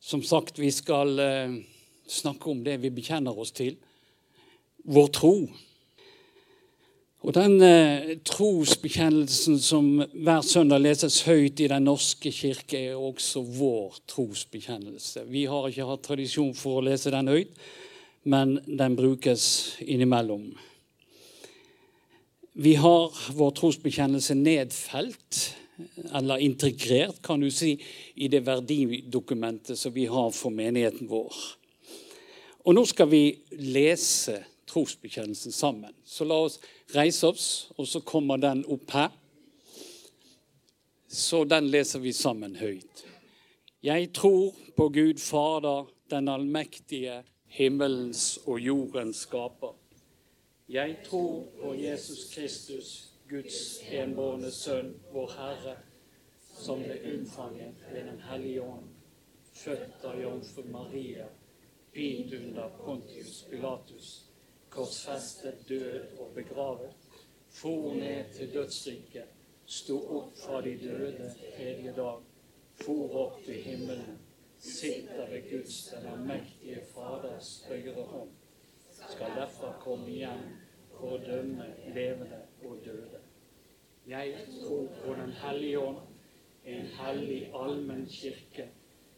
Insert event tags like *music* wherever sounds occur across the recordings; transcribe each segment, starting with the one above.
Som sagt, vi skal eh, snakke om det vi bekjenner oss til. Vår tro. Og den eh, trosbekjennelsen som hver søndag leses høyt i Den norske kirke, er også vår trosbekjennelse. Vi har ikke hatt tradisjon for å lese den høyt, men den brukes innimellom. Vi har vår trosbekjennelse nedfelt, eller integrert, kan du si, i det verdidokumentet som vi har for menigheten vår. Og nå skal vi lese trosbekjennelsen sammen. Så la oss reise oss, og så kommer den opp her. Så den leser vi sammen høyt. Jeg tror på Gud Fader, den allmektige, himmelens og jordens skaper. Jeg tror på Jesus Kristus, Guds enbårne Sønn, vår Herre, som ble unnfanget ved Den hellige ånd, født av jomfru Maria, pint under Pontius Pilatus, korsfestet, død og begravet, for ned til dødsriket, sto opp fra de døde tredje dag, for opp til himmelen, sitter ved Guds den allmektige Faders høyre hånd skal derfor komme igjen for å dømme levende og døde. Jeg tror på Den hellige ånd, en hellig allmenn kirke,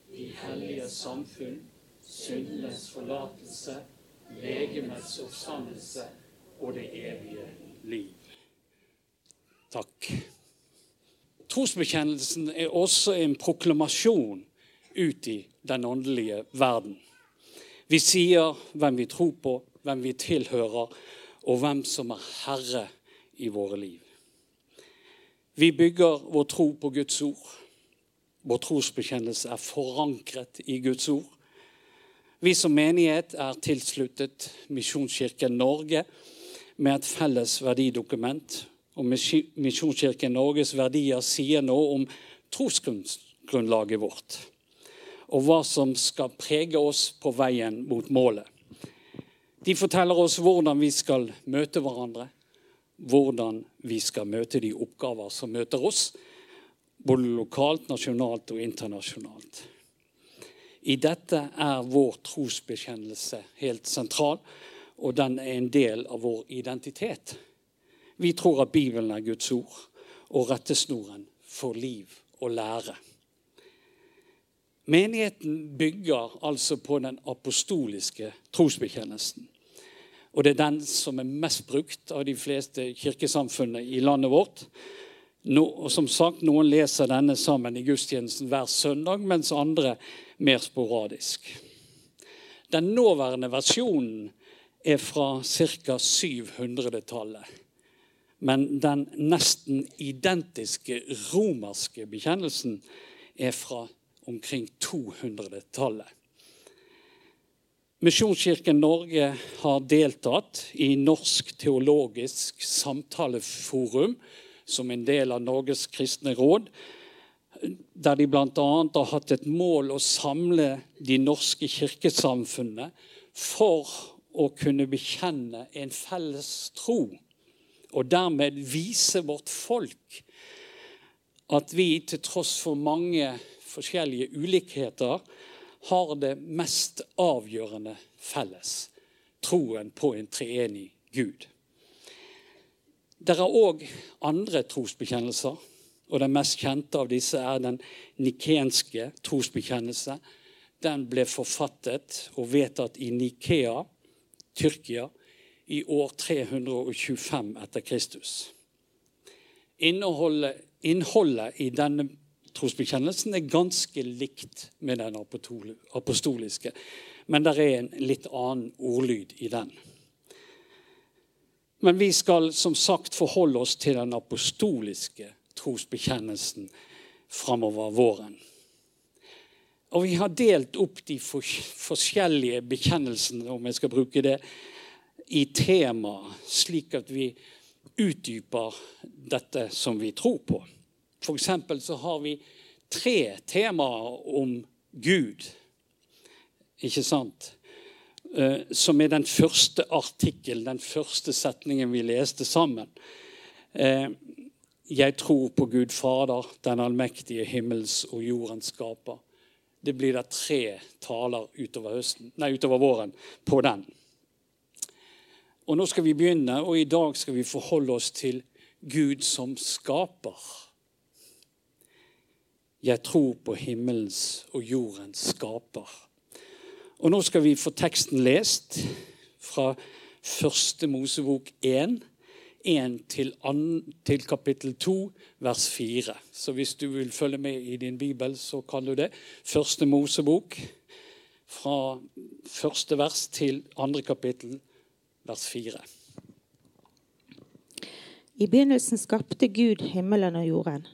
de hellige samfunn, syndenes forlatelse, legemets oppstandelse og det evige liv. Takk. Trosbekjennelsen er også en proklamasjon ut i den åndelige verden. Vi sier hvem vi tror på, hvem vi tilhører, og hvem som er herre i våre liv. Vi bygger vår tro på Guds ord. Vår trosbekjennelse er forankret i Guds ord. Vi som menighet er tilsluttet Misjonskirken Norge med et felles verdidokument. Og Misjonskirken Norges verdier sier noe om trosgrunnlaget vårt. Og hva som skal prege oss på veien mot målet. De forteller oss hvordan vi skal møte hverandre, hvordan vi skal møte de oppgaver som møter oss, både lokalt, nasjonalt og internasjonalt. I dette er vår trosbekjennelse helt sentral, og den er en del av vår identitet. Vi tror at Bibelen er Guds ord og rettesnoren for liv og lære. Menigheten bygger altså på den apostoliske trosbekjennelsen. Og det er den som er mest brukt av de fleste kirkesamfunnene i landet vårt. No, og som sagt, Noen leser denne sammen i gudstjenesten hver søndag, mens andre mer sporadisk. Den nåværende versjonen er fra ca. 700-tallet. Men den nesten identiske romerske bekjennelsen er fra omkring 200-tallet. Misjonskirken Norge har deltatt i Norsk teologisk samtaleforum som en del av Norges kristne råd, der de bl.a. har hatt et mål å samle de norske kirkesamfunnene for å kunne bekjenne en felles tro, og dermed vise vårt folk at vi til tross for mange forskjellige ulikheter har det mest avgjørende felles troen på en treenig Gud. Det er òg andre trosbekjennelser, og den mest kjente av disse er den nikenske trosbekjennelse. Den ble forfattet og vedtatt i Nikea, Tyrkia, i år 325 etter Kristus. Innholdet, innholdet i denne trosbekjennelsen er ganske likt med den apostoliske, men det er en litt annen ordlyd i den. Men vi skal som sagt forholde oss til den apostoliske trosbekjennelsen framover våren. Og vi har delt opp de forskjellige bekjennelsene, om jeg skal bruke det, i tema, slik at vi utdyper dette som vi tror på. For eksempel så har vi tre temaer om Gud, ikke sant? Eh, som er den første artikkel, den første setningen vi leste sammen. Eh, jeg tror på Gud Fader, den allmektige himmels og jordens skaper. det blir da tre taler utover, høsten, nei, utover våren på den. Og Nå skal vi begynne, og i dag skal vi forholde oss til Gud som skaper. Jeg tror på himmelens og jordens skaper. Og Nå skal vi få teksten lest fra første Mosebok 1, 1 til, til kapittel 2, vers 4. Så hvis du vil følge med i din bibel, så kan du det. Første Mosebok, fra første vers til andre kapittel, vers 4. I begynnelsen skapte Gud himmelen og jorden.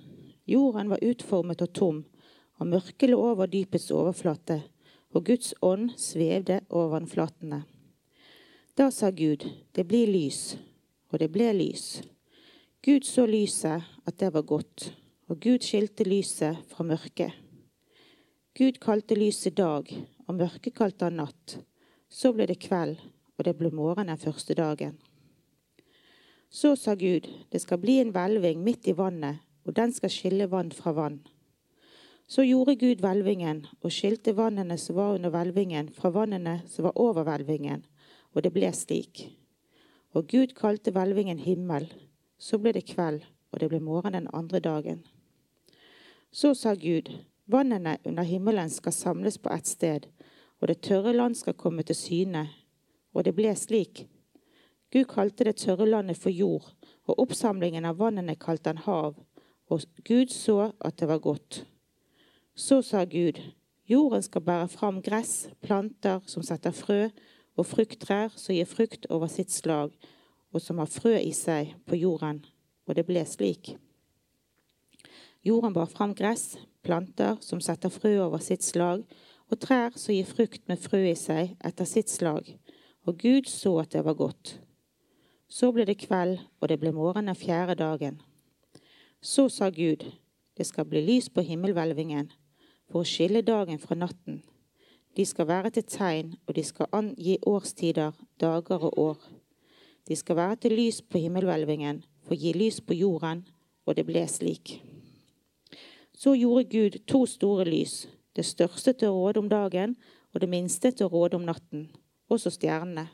Jorden var utformet og tom, og mørket lå over dypets overflate, og Guds ånd svevde over vannflatene. Da sa Gud, det blir lys, og det ble lys. Gud så lyset, at det var godt, og Gud skilte lyset fra mørket. Gud kalte lyset dag, og mørket kalte han natt. Så ble det kveld, og det ble morgen den første dagen. Så sa Gud, det skal bli en hvelving midt i vannet, og den skal skille vann fra vann. Så gjorde Gud hvelvingen og skilte vannene som var under hvelvingen, fra vannene som var over hvelvingen, og det ble slik. Og Gud kalte hvelvingen himmel. Så ble det kveld, og det ble morgen den andre dagen. Så sa Gud, vannene under himmelen skal samles på ett sted, og det tørre land skal komme til syne. Og det ble slik. Gud kalte det tørre landet for jord, og oppsamlingen av vannene kalte han hav. Og Gud så at det var godt. Så sa Gud, jorden skal bære fram gress, planter som setter frø, og frukttrær som gir frukt over sitt slag, og som har frø i seg på jorden. Og det ble slik. Jorden bar fram gress, planter som setter frø over sitt slag, og trær som gir frukt med frø i seg etter sitt slag. Og Gud så at det var godt. Så ble det kveld, og det ble morgen den fjerde dagen. Så sa Gud, det skal bli lys på himmelhvelvingen, for å skille dagen fra natten de skal være til tegn, og de skal angi årstider, dager og år. De skal være til lys på himmelhvelvingen, for å gi lys på jorden, og det ble slik. Så gjorde Gud to store lys, det største til å råde om dagen og det minste til å råde om natten, også stjernene.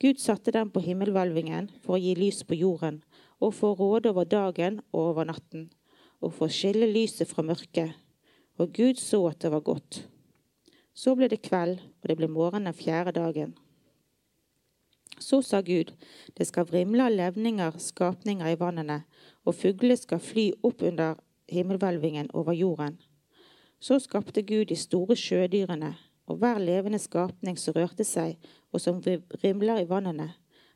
Gud satte dem på himmelhvelvingen for å gi lys på jorden, og få råde over dagen og over natten, og få skille lyset fra mørket. Og Gud så at det var godt. Så ble det kveld, og det ble morgen den fjerde dagen. Så sa Gud, det skal vrimle av levninger, skapninger i vannene, og fugler skal fly opp under himmelhvelvingen over jorden. Så skapte Gud de store sjødyrene, og hver levende skapning som rørte seg, og som rimler i vannene,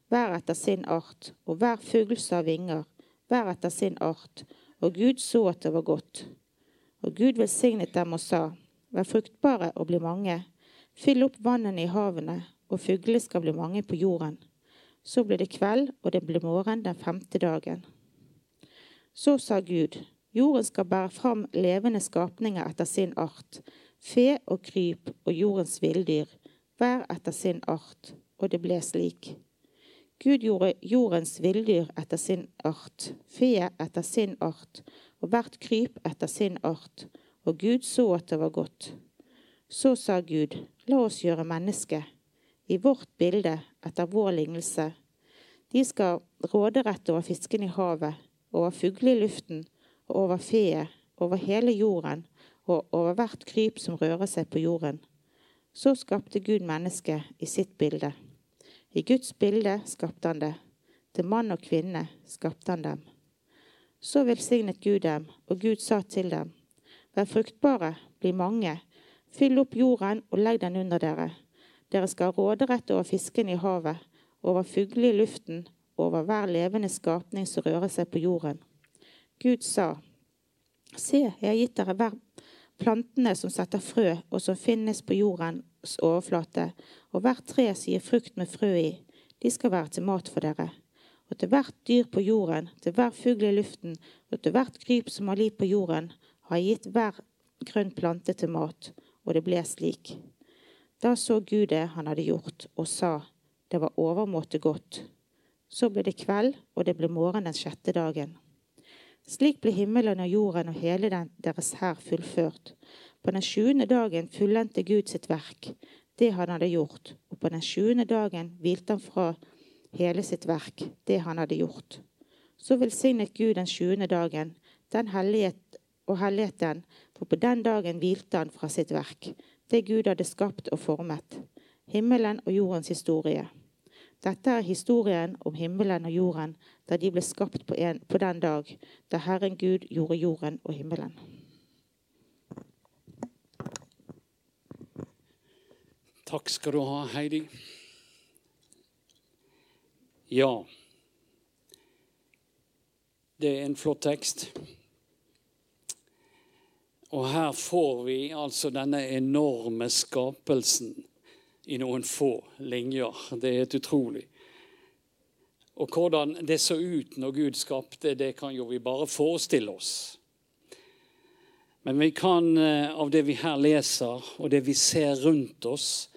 hver etter sin art, og hver fugl sa vinger, hver etter sin art. Og Gud så at det var godt. Og Gud velsignet dem og sa:" Vær fruktbare og bli mange. Fyll opp vannene i havene, og fuglene skal bli mange på jorden. Så ble det kveld, og det ble morgen den femte dagen. Så sa Gud, jorden skal bære fram levende skapninger etter sin art, fe og kryp og jordens villdyr, hver etter sin art, og det ble slik. Gud gjorde jordens villdyr etter sin art, fe etter sin art, og hvert kryp etter sin art, og Gud så at det var godt. Så sa Gud, la oss gjøre mennesket i vårt bilde etter vår lignelse. De skal råde rett over fiskene i havet, over fuglene i luften, og over feet, over hele jorden og over hvert kryp som rører seg på jorden. Så skapte Gud mennesket i sitt bilde. I Guds bilde skapte han det. Til mann og kvinne skapte han dem. Så velsignet Gud dem, og Gud sa til dem, Vær fruktbare, bli mange. Fyll opp jorden og legg den under dere. Dere skal ha råderett over fisken i havet, over fuglene i luften, over hver levende skapning som rører seg på jorden. Gud sa, Se, jeg har gitt dere hver plantene som setter frø, og som finnes på jordens overflate, og hvert tre som gir frukt med frø i. De skal være til mat for dere. Og til hvert dyr på jorden, til hver fugl i luften, og til hvert kryp som har liv på jorden, har gitt hver grønn plante til mat, og det ble slik. Da så Gud det han hadde gjort, og sa, det var overmåte godt. Så ble det kveld, og det ble morgen den sjette dagen. Slik ble himmelen og jorden og hele den deres hær fullført. På den sjuende dagen fullendte Gud sitt verk, det han hadde gjort, og på den sjuende dagen hvilte han fra hele sitt verk, det han hadde gjort. Så velsignet Gud den sjuende dagen, den hellighet og hellighet den, for på den dagen hvilte han fra sitt verk, det Gud hadde skapt og formet, himmelen og jordens historie. Dette er historien om himmelen og jorden da de ble skapt på, en, på den dag da Herren Gud gjorde jorden og himmelen. Takk skal du ha, Heidi. Ja. Det er en flott tekst. Og her får vi altså denne enorme skapelsen i noen få linjer. Det er helt utrolig. Og hvordan det så ut når Gud skapte, det kan jo vi bare forestille oss. Men vi kan, eh, av det vi her leser, og det vi ser rundt oss,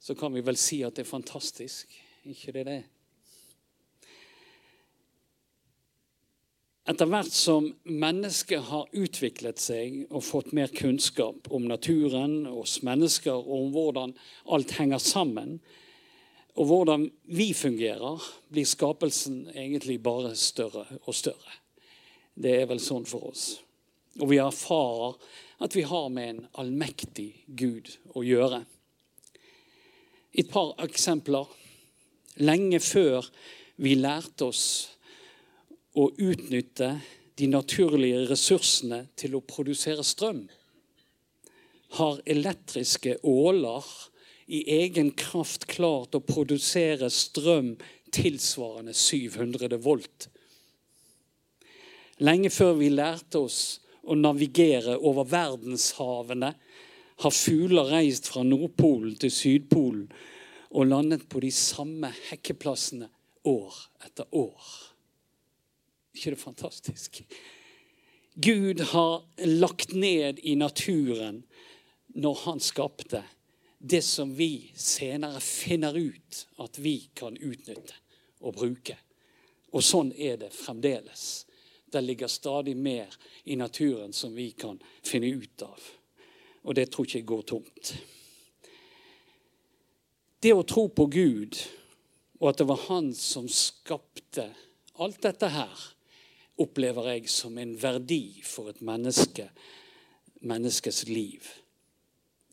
så kan vi vel si at det er fantastisk. Ikke det det? Etter hvert som mennesket har utviklet seg og fått mer kunnskap om naturen, oss mennesker, og om hvordan alt henger sammen, og hvordan vi fungerer, blir skapelsen egentlig bare større og større. Det er vel sånn for oss. Og vi erfarer at vi har med en allmektig Gud å gjøre. Et par eksempler. Lenge før vi lærte oss å utnytte de naturlige ressursene til å produsere strøm, har elektriske åler i egen kraft klart å produsere strøm tilsvarende 700 volt. Lenge før vi lærte oss å navigere over verdenshavene, har fugler reist fra Nordpolen til Sydpolen og landet på de samme hekkeplassene år etter år. Ikke det fantastisk? Gud har lagt ned i naturen når han skapte det som vi senere finner ut at vi kan utnytte og bruke. Og sånn er det fremdeles. Det ligger stadig mer i naturen som vi kan finne ut av. Og det tror ikke jeg går tomt. Det å tro på Gud, og at det var Han som skapte alt dette her, opplever jeg som en verdi for et menneske, menneskes liv.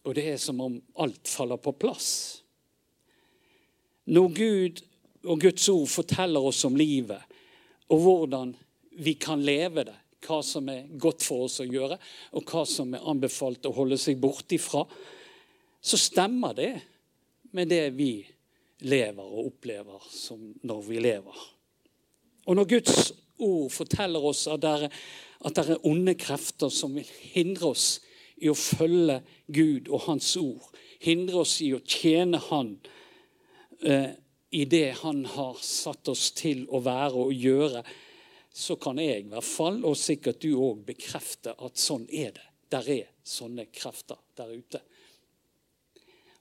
Og det er som om alt faller på plass. Når Gud og Guds ord forteller oss om livet, og hvordan vi kan leve det, hva som er godt for oss å gjøre, og hva som er anbefalt å holde seg borte ifra, så stemmer det med det vi lever og opplever når vi lever. Og når Guds ord forteller oss at det er, at det er onde krefter som vil hindre oss i å følge Gud og Hans ord, hindre oss i å tjene Han eh, i det Han har satt oss til å være og gjøre, så kan jeg i hvert fall, og sikkert du òg, bekrefte at sånn er det. Der er sånne krefter der ute.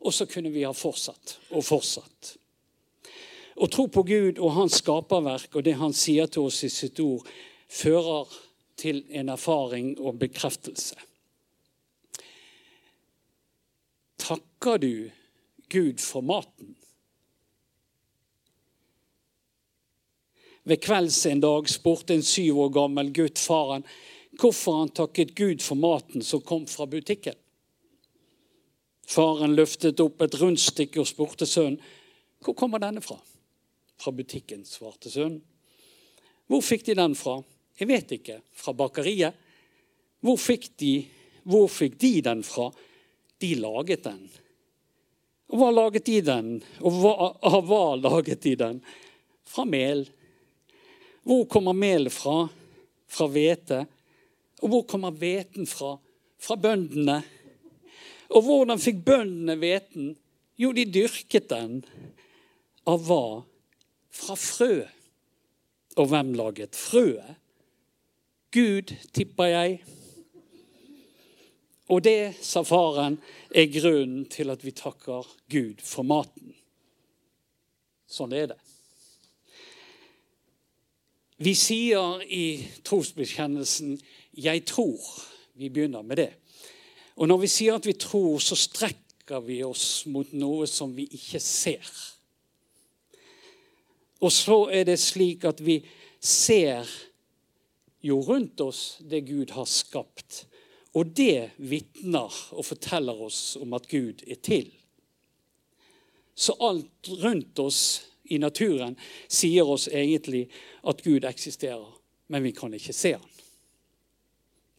Og så kunne vi ha fortsatt og fortsatt. Å tro på Gud og hans skaperverk og det han sier til oss i sitt ord, fører til en erfaring og bekreftelse. Takker du Gud for maten? Ved kvelds en dag spurte en syv år gammel gutt faren hvorfor han takket Gud for maten som kom fra butikken. Faren løftet opp et rundstykke og spurte sønnen hvor kommer denne fra. Fra butikken, svarte sønnen. Hvor fikk de den fra? Jeg vet ikke. Fra bakeriet? Hvor fikk de, hvor fikk de den fra? De laget den. Og hva laget de den? Og hva, *laughs* av hva laget de den? Fra mel. Hvor kommer melet fra? Fra hvete. Og hvor kommer hveten fra? Fra bøndene. Og hvordan fikk bøndene hveten? Jo, de dyrket den. Av hva? Fra frø. Og hvem laget frøet? Gud, tipper jeg. Og det, sa faren, er grunnen til at vi takker Gud for maten. Sånn er det. Vi sier i trosbekjennelsen 'jeg tror'. Vi begynner med det. Og når vi sier at vi tror, så strekker vi oss mot noe som vi ikke ser. Og så er det slik at vi ser jo rundt oss det Gud har skapt. Og det vitner og forteller oss om at Gud er til. Så alt rundt oss i naturen sier oss egentlig at Gud eksisterer, men vi kan ikke se han.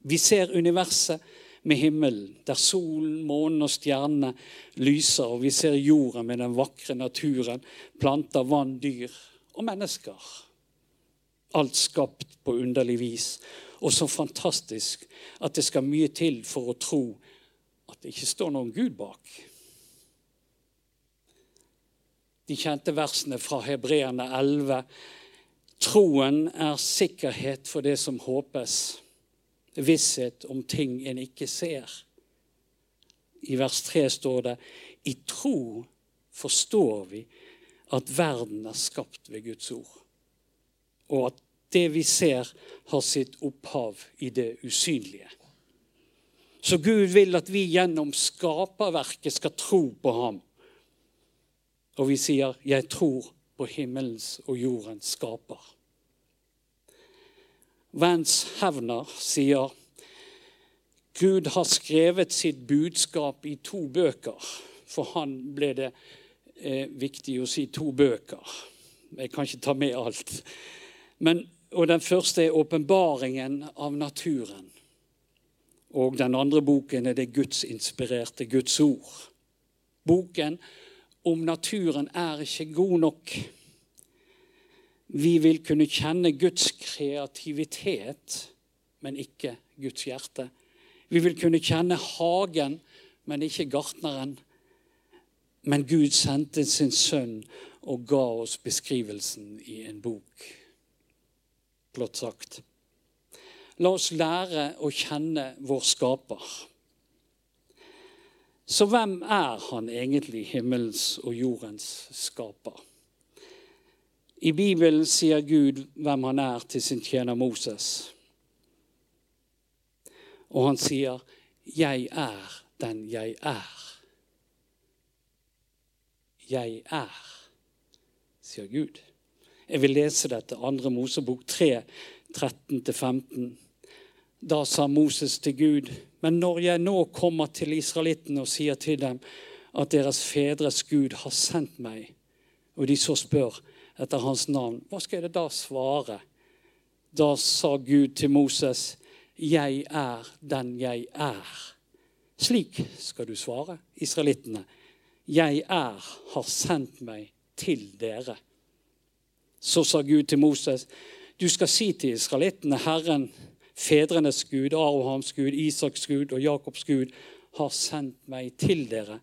Vi ser universet med himmelen, der solen, månen og stjernene lyser, og vi ser jorden med den vakre naturen, planter, vann, dyr og mennesker. Alt skapt på underlig vis. Og så fantastisk at det skal mye til for å tro at det ikke står noen Gud bak. De kjente versene fra Hebreerne 11. Troen er sikkerhet for det som håpes, visshet om ting en ikke ser. I vers 3 står det i tro forstår vi at verden er skapt ved Guds ord, og at det vi ser, har sitt opphav i det usynlige. Så Gud vil at vi gjennom skaperverket skal tro på ham. Og vi sier 'Jeg tror på himmelens og jordens skaper'. Vance Hevner sier Gud har skrevet sitt budskap i to bøker. For han ble det eh, viktig å si to bøker. Jeg kan ikke ta med alt. Men, og Den første er 'Åpenbaringen av naturen'. Og den andre boken er det gudsinspirerte Guds ord. Boken om naturen er ikke god nok. Vi vil kunne kjenne Guds kreativitet, men ikke Guds hjerte. Vi vil kunne kjenne hagen, men ikke gartneren. Men Gud sendte sin sønn og ga oss beskrivelsen i en bok. Blått sagt. La oss lære å kjenne vår skaper. Så hvem er han egentlig, himmelens og jordens skaper? I Bibelen sier Gud hvem han er til sin tjener Moses. Og han sier, 'Jeg er den jeg er'. 'Jeg er', sier Gud. Jeg vil lese dette, 2. Mosebok 3, 13-15. Da sa Moses til Gud, men når jeg nå kommer til israelittene og sier til dem at deres fedres Gud har sendt meg, og de så spør etter hans navn, hva skal jeg da svare? Da sa Gud til Moses, jeg er den jeg er. Slik skal du svare israelittene. 'Jeg er, har sendt meg til dere'. Så sa Gud til Moses, 'Du skal si til israelittene, Herren, fedrenes Gud, Arohams Gud, Isaks Gud og Jakobs Gud, har sendt meg til dere.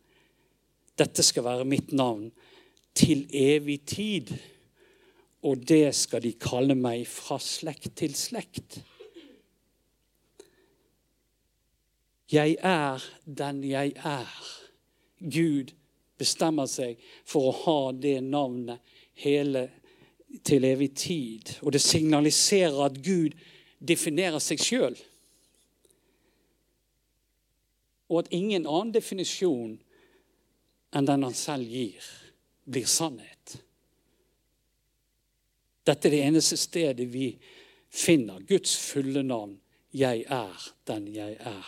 Dette skal være mitt navn til evig tid, og det skal de kalle meg fra slekt til slekt. Jeg er den jeg er. Gud bestemmer seg for å ha det navnet hele til evig tid. Og det signaliserer at Gud definerer seg sjøl. Og at ingen annen definisjon enn den han selv gir, blir sannhet. Dette er det eneste stedet vi finner Guds fulle navn. Jeg er den jeg er.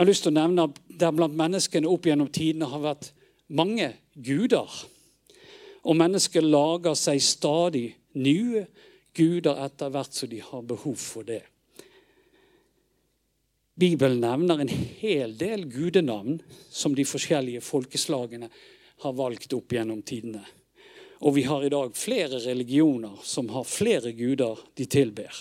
Jeg har lyst til å nevne at der blant menneskene opp gjennom tidene har vært mange guder. Og mennesker lager seg stadig nye guder etter hvert som de har behov for det. Bibelen nevner en hel del gudenavn som de forskjellige folkeslagene har valgt opp gjennom tidene. Og vi har i dag flere religioner som har flere guder de tilber.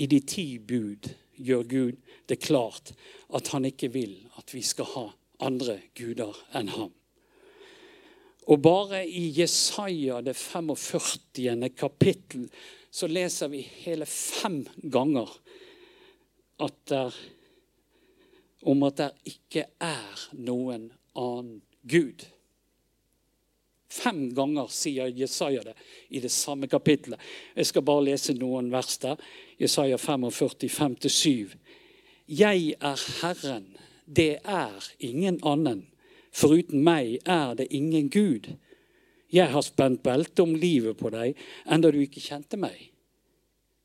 I de ti bud gjør Gud det klart at han ikke vil at vi skal ha andre guder enn ham. Og bare i Jesaja, det 45. kapittel, så leser vi hele fem ganger at der, om at det ikke er noen annen Gud. Fem ganger sier Jesaja det i det samme kapittelet. Jeg skal bare lese noen vers der. Jesaja 45, 5-7. Jeg er Herren, det er ingen annen. Foruten meg er det ingen Gud. Jeg har spent belte om livet på deg, enda du ikke kjente meg.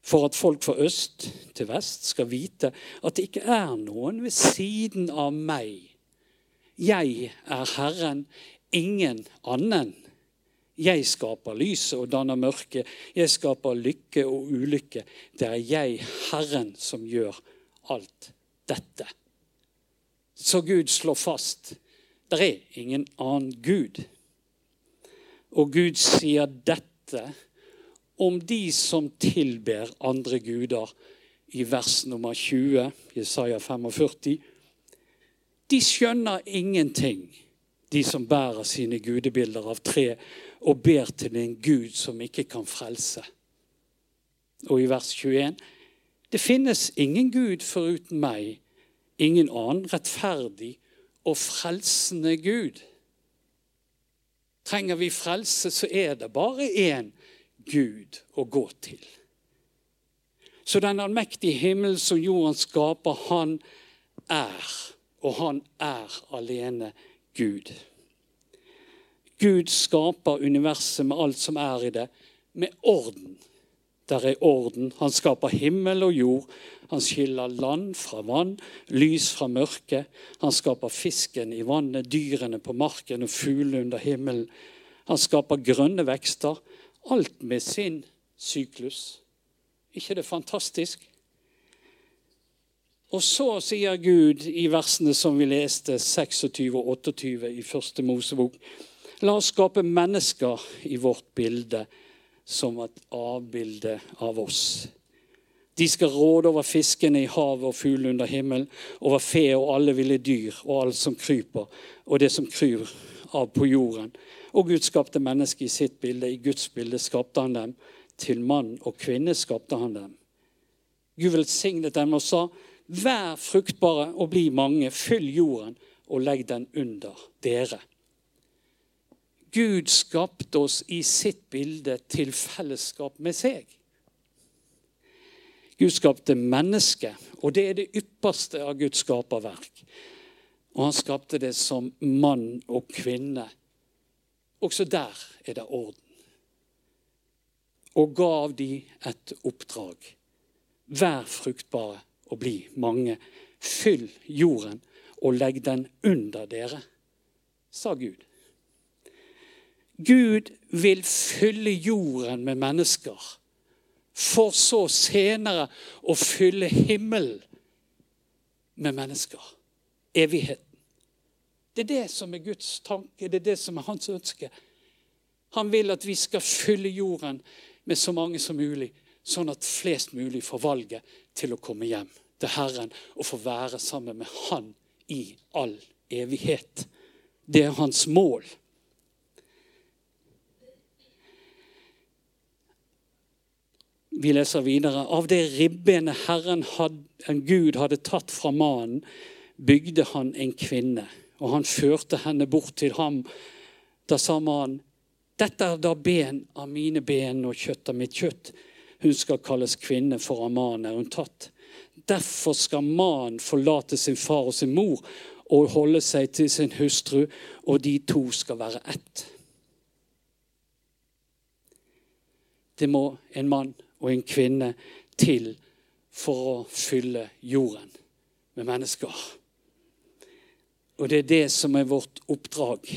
For at folk fra øst til vest skal vite at det ikke er noen ved siden av meg. Jeg er Herren, ingen annen. Jeg skaper lyset og danner mørke. Jeg skaper lykke og ulykke. Det er jeg, Herren, som gjør alt dette. Så Gud slår fast det er ingen annen Gud. Og Gud sier dette om de som tilber andre guder i vers nummer 20, Jesaja 45. De skjønner ingenting, de som bærer sine gudebilder av tre og ber til en Gud som ikke kan frelse. Og i vers 21.: Det finnes ingen Gud foruten meg, ingen annen rettferdig og frelsende Gud. Trenger vi frelse, så er det bare én Gud å gå til. Så den allmektige himmel som jorden skaper, han er, og han er alene Gud. Gud skaper universet med alt som er i det, med orden. Der er orden. Han skaper himmel og jord. Han skiller land fra vann, lys fra mørke. Han skaper fisken i vannet, dyrene på marken og fuglene under himmelen. Han skaper grønne vekster. Alt med sin syklus. ikke det fantastisk? Og så sier Gud i versene som vi leste, 26 og 28 i første Mosebok La oss skape mennesker i vårt bilde som et avbilde av oss. De skal råde over fiskene i havet og fuglene under himmelen, over fe og alle ville dyr og alt som kryper, og det som kryr av på jorden. Og Gud skapte mennesket i sitt bilde. I Guds bilde skapte han dem. Til mann og kvinne skapte han dem. Gud velsignet dem og sa, vær fruktbare og bli mange, fyll jorden og legg den under dere. Gud skapte oss i sitt bilde til fellesskap med seg. Gud skapte mennesket, og det er det ypperste av Guds skaperverk. Og han skapte det som mann og kvinne. Også der er det orden. Og gav de et oppdrag. Vær fruktbare og bli mange. Fyll jorden og legg den under dere, sa Gud. Gud vil fylle jorden med mennesker, for så senere å fylle himmelen med mennesker. Evigheten. Det er det som er Guds tanke, det er det som er hans ønske. Han vil at vi skal fylle jorden med så mange som mulig, sånn at flest mulig får valget til å komme hjem til Herren og få være sammen med Han i all evighet. Det er hans mål. Vi leser videre. Av det ribbenet Herren had, en Gud hadde tatt fra mannen, bygde han en kvinne. Og han førte henne bort til ham. Da sa mannen, dette er da ben av mine ben og kjøtt av mitt kjøtt. Hun skal kalles kvinne, for av mannen er hun tatt. Derfor skal mannen forlate sin far og sin mor og holde seg til sin hustru, og de to skal være ett. Det må en mann og en kvinne til for å fylle jorden med mennesker. Og det er det som er vårt oppdrag.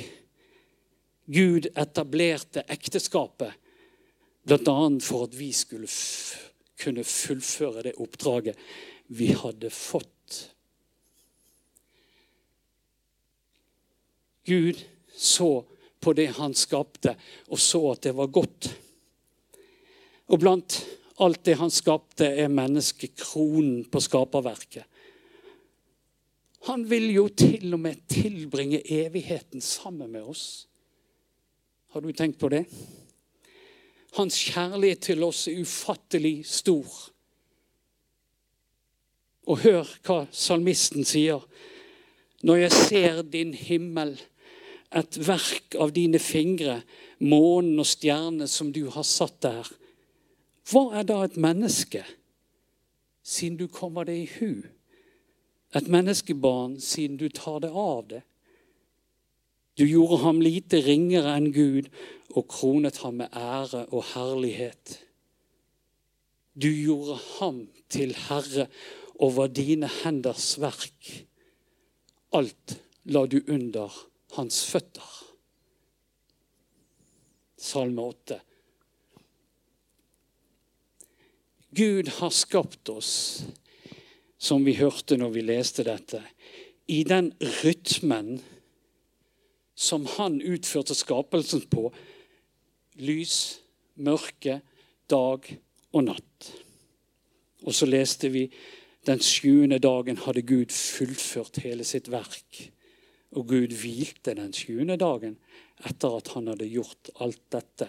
Gud etablerte ekteskapet bl.a. for at vi skulle kunne fullføre det oppdraget vi hadde fått. Gud så på det han skapte, og så at det var godt. Og blant alt det han skapte, er mennesket kronen på skaperverket. Han vil jo til og med tilbringe evigheten sammen med oss. Har du tenkt på det? Hans kjærlighet til oss er ufattelig stor. Og hør hva salmisten sier. Når jeg ser din himmel, et verk av dine fingre, månen og stjernene som du har satt der, hva er da et menneske? siden du kommer det i hu. Et menneskebarn siden du tar det av det. Du gjorde ham lite ringere enn Gud og kronet ham med ære og herlighet. Du gjorde ham til herre over dine henders verk. Alt la du under hans føtter. Salme 8. Gud har skapt oss, som vi hørte når vi leste dette, i den rytmen som han utførte skapelsen på. Lys, mørke, dag og natt. Og så leste vi den sjuende dagen hadde Gud fullført hele sitt verk. Og Gud hvilte den sjuende dagen etter at han hadde gjort alt dette.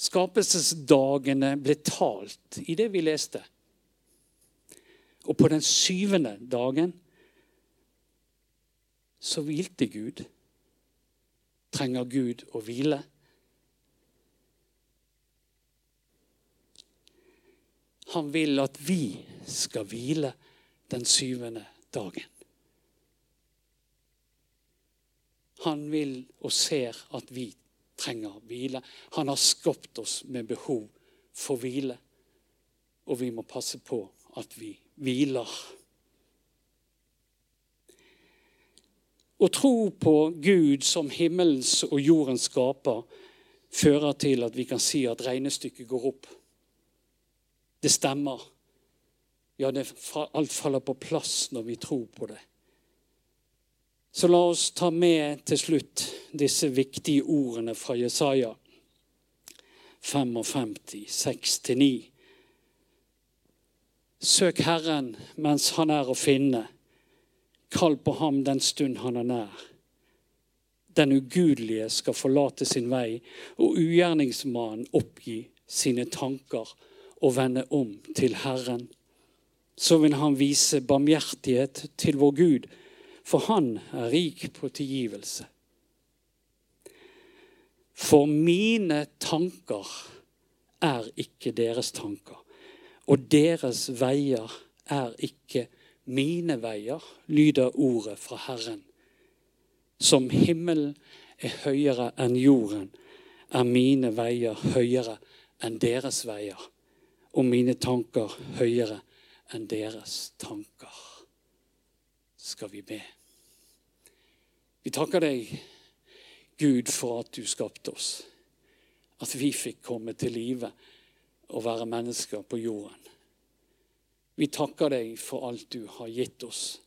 Skapelsesdagene ble talt i det vi leste. Og på den syvende dagen så hvilte Gud. Trenger Gud å hvile? Han vil at vi skal hvile den syvende dagen. Han vil og ser at vi trenger hvile. Han har skapt oss med behov for hvile. Og vi må passe på at vi hviler. Å tro på Gud som himmelens og jordens skaper fører til at vi kan si at regnestykket går opp. Det stemmer. Ja, det, alt faller på plass når vi tror på det. Så la oss ta med til slutt disse viktige ordene fra Jesaja 55, 6-9. Søk Herren mens han er å finne. Kall på ham den stund han er nær. Den ugudelige skal forlate sin vei, og ugjerningsmannen oppgi sine tanker og vende om til Herren. Så vil han vise barmhjertighet til vår Gud for han er rik på tilgivelse. For mine tanker er ikke deres tanker, og deres veier er ikke mine veier, lyder ordet fra Herren. Som himmelen er høyere enn jorden, er mine veier høyere enn deres veier, og mine tanker høyere enn deres tanker skal vi be. Vi takker deg, Gud, for at du skapte oss. At vi fikk komme til live og være mennesker på jorden. Vi takker deg for alt du har gitt oss.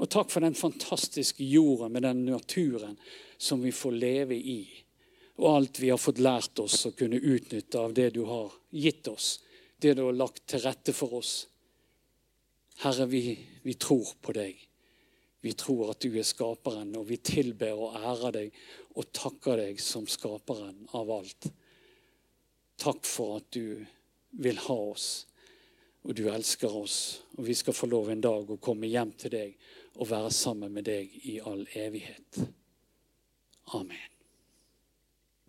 Og takk for den fantastiske jorden med den naturen som vi får leve i. Og alt vi har fått lært oss å kunne utnytte av det du har gitt oss. Det du har lagt til rette for oss. Herre, vi, vi tror på deg. Vi tror at du er skaperen, og vi tilber og ærer deg og takker deg som skaperen av alt. Takk for at du vil ha oss, og du elsker oss. Og vi skal få lov en dag å komme hjem til deg og være sammen med deg i all evighet. Amen.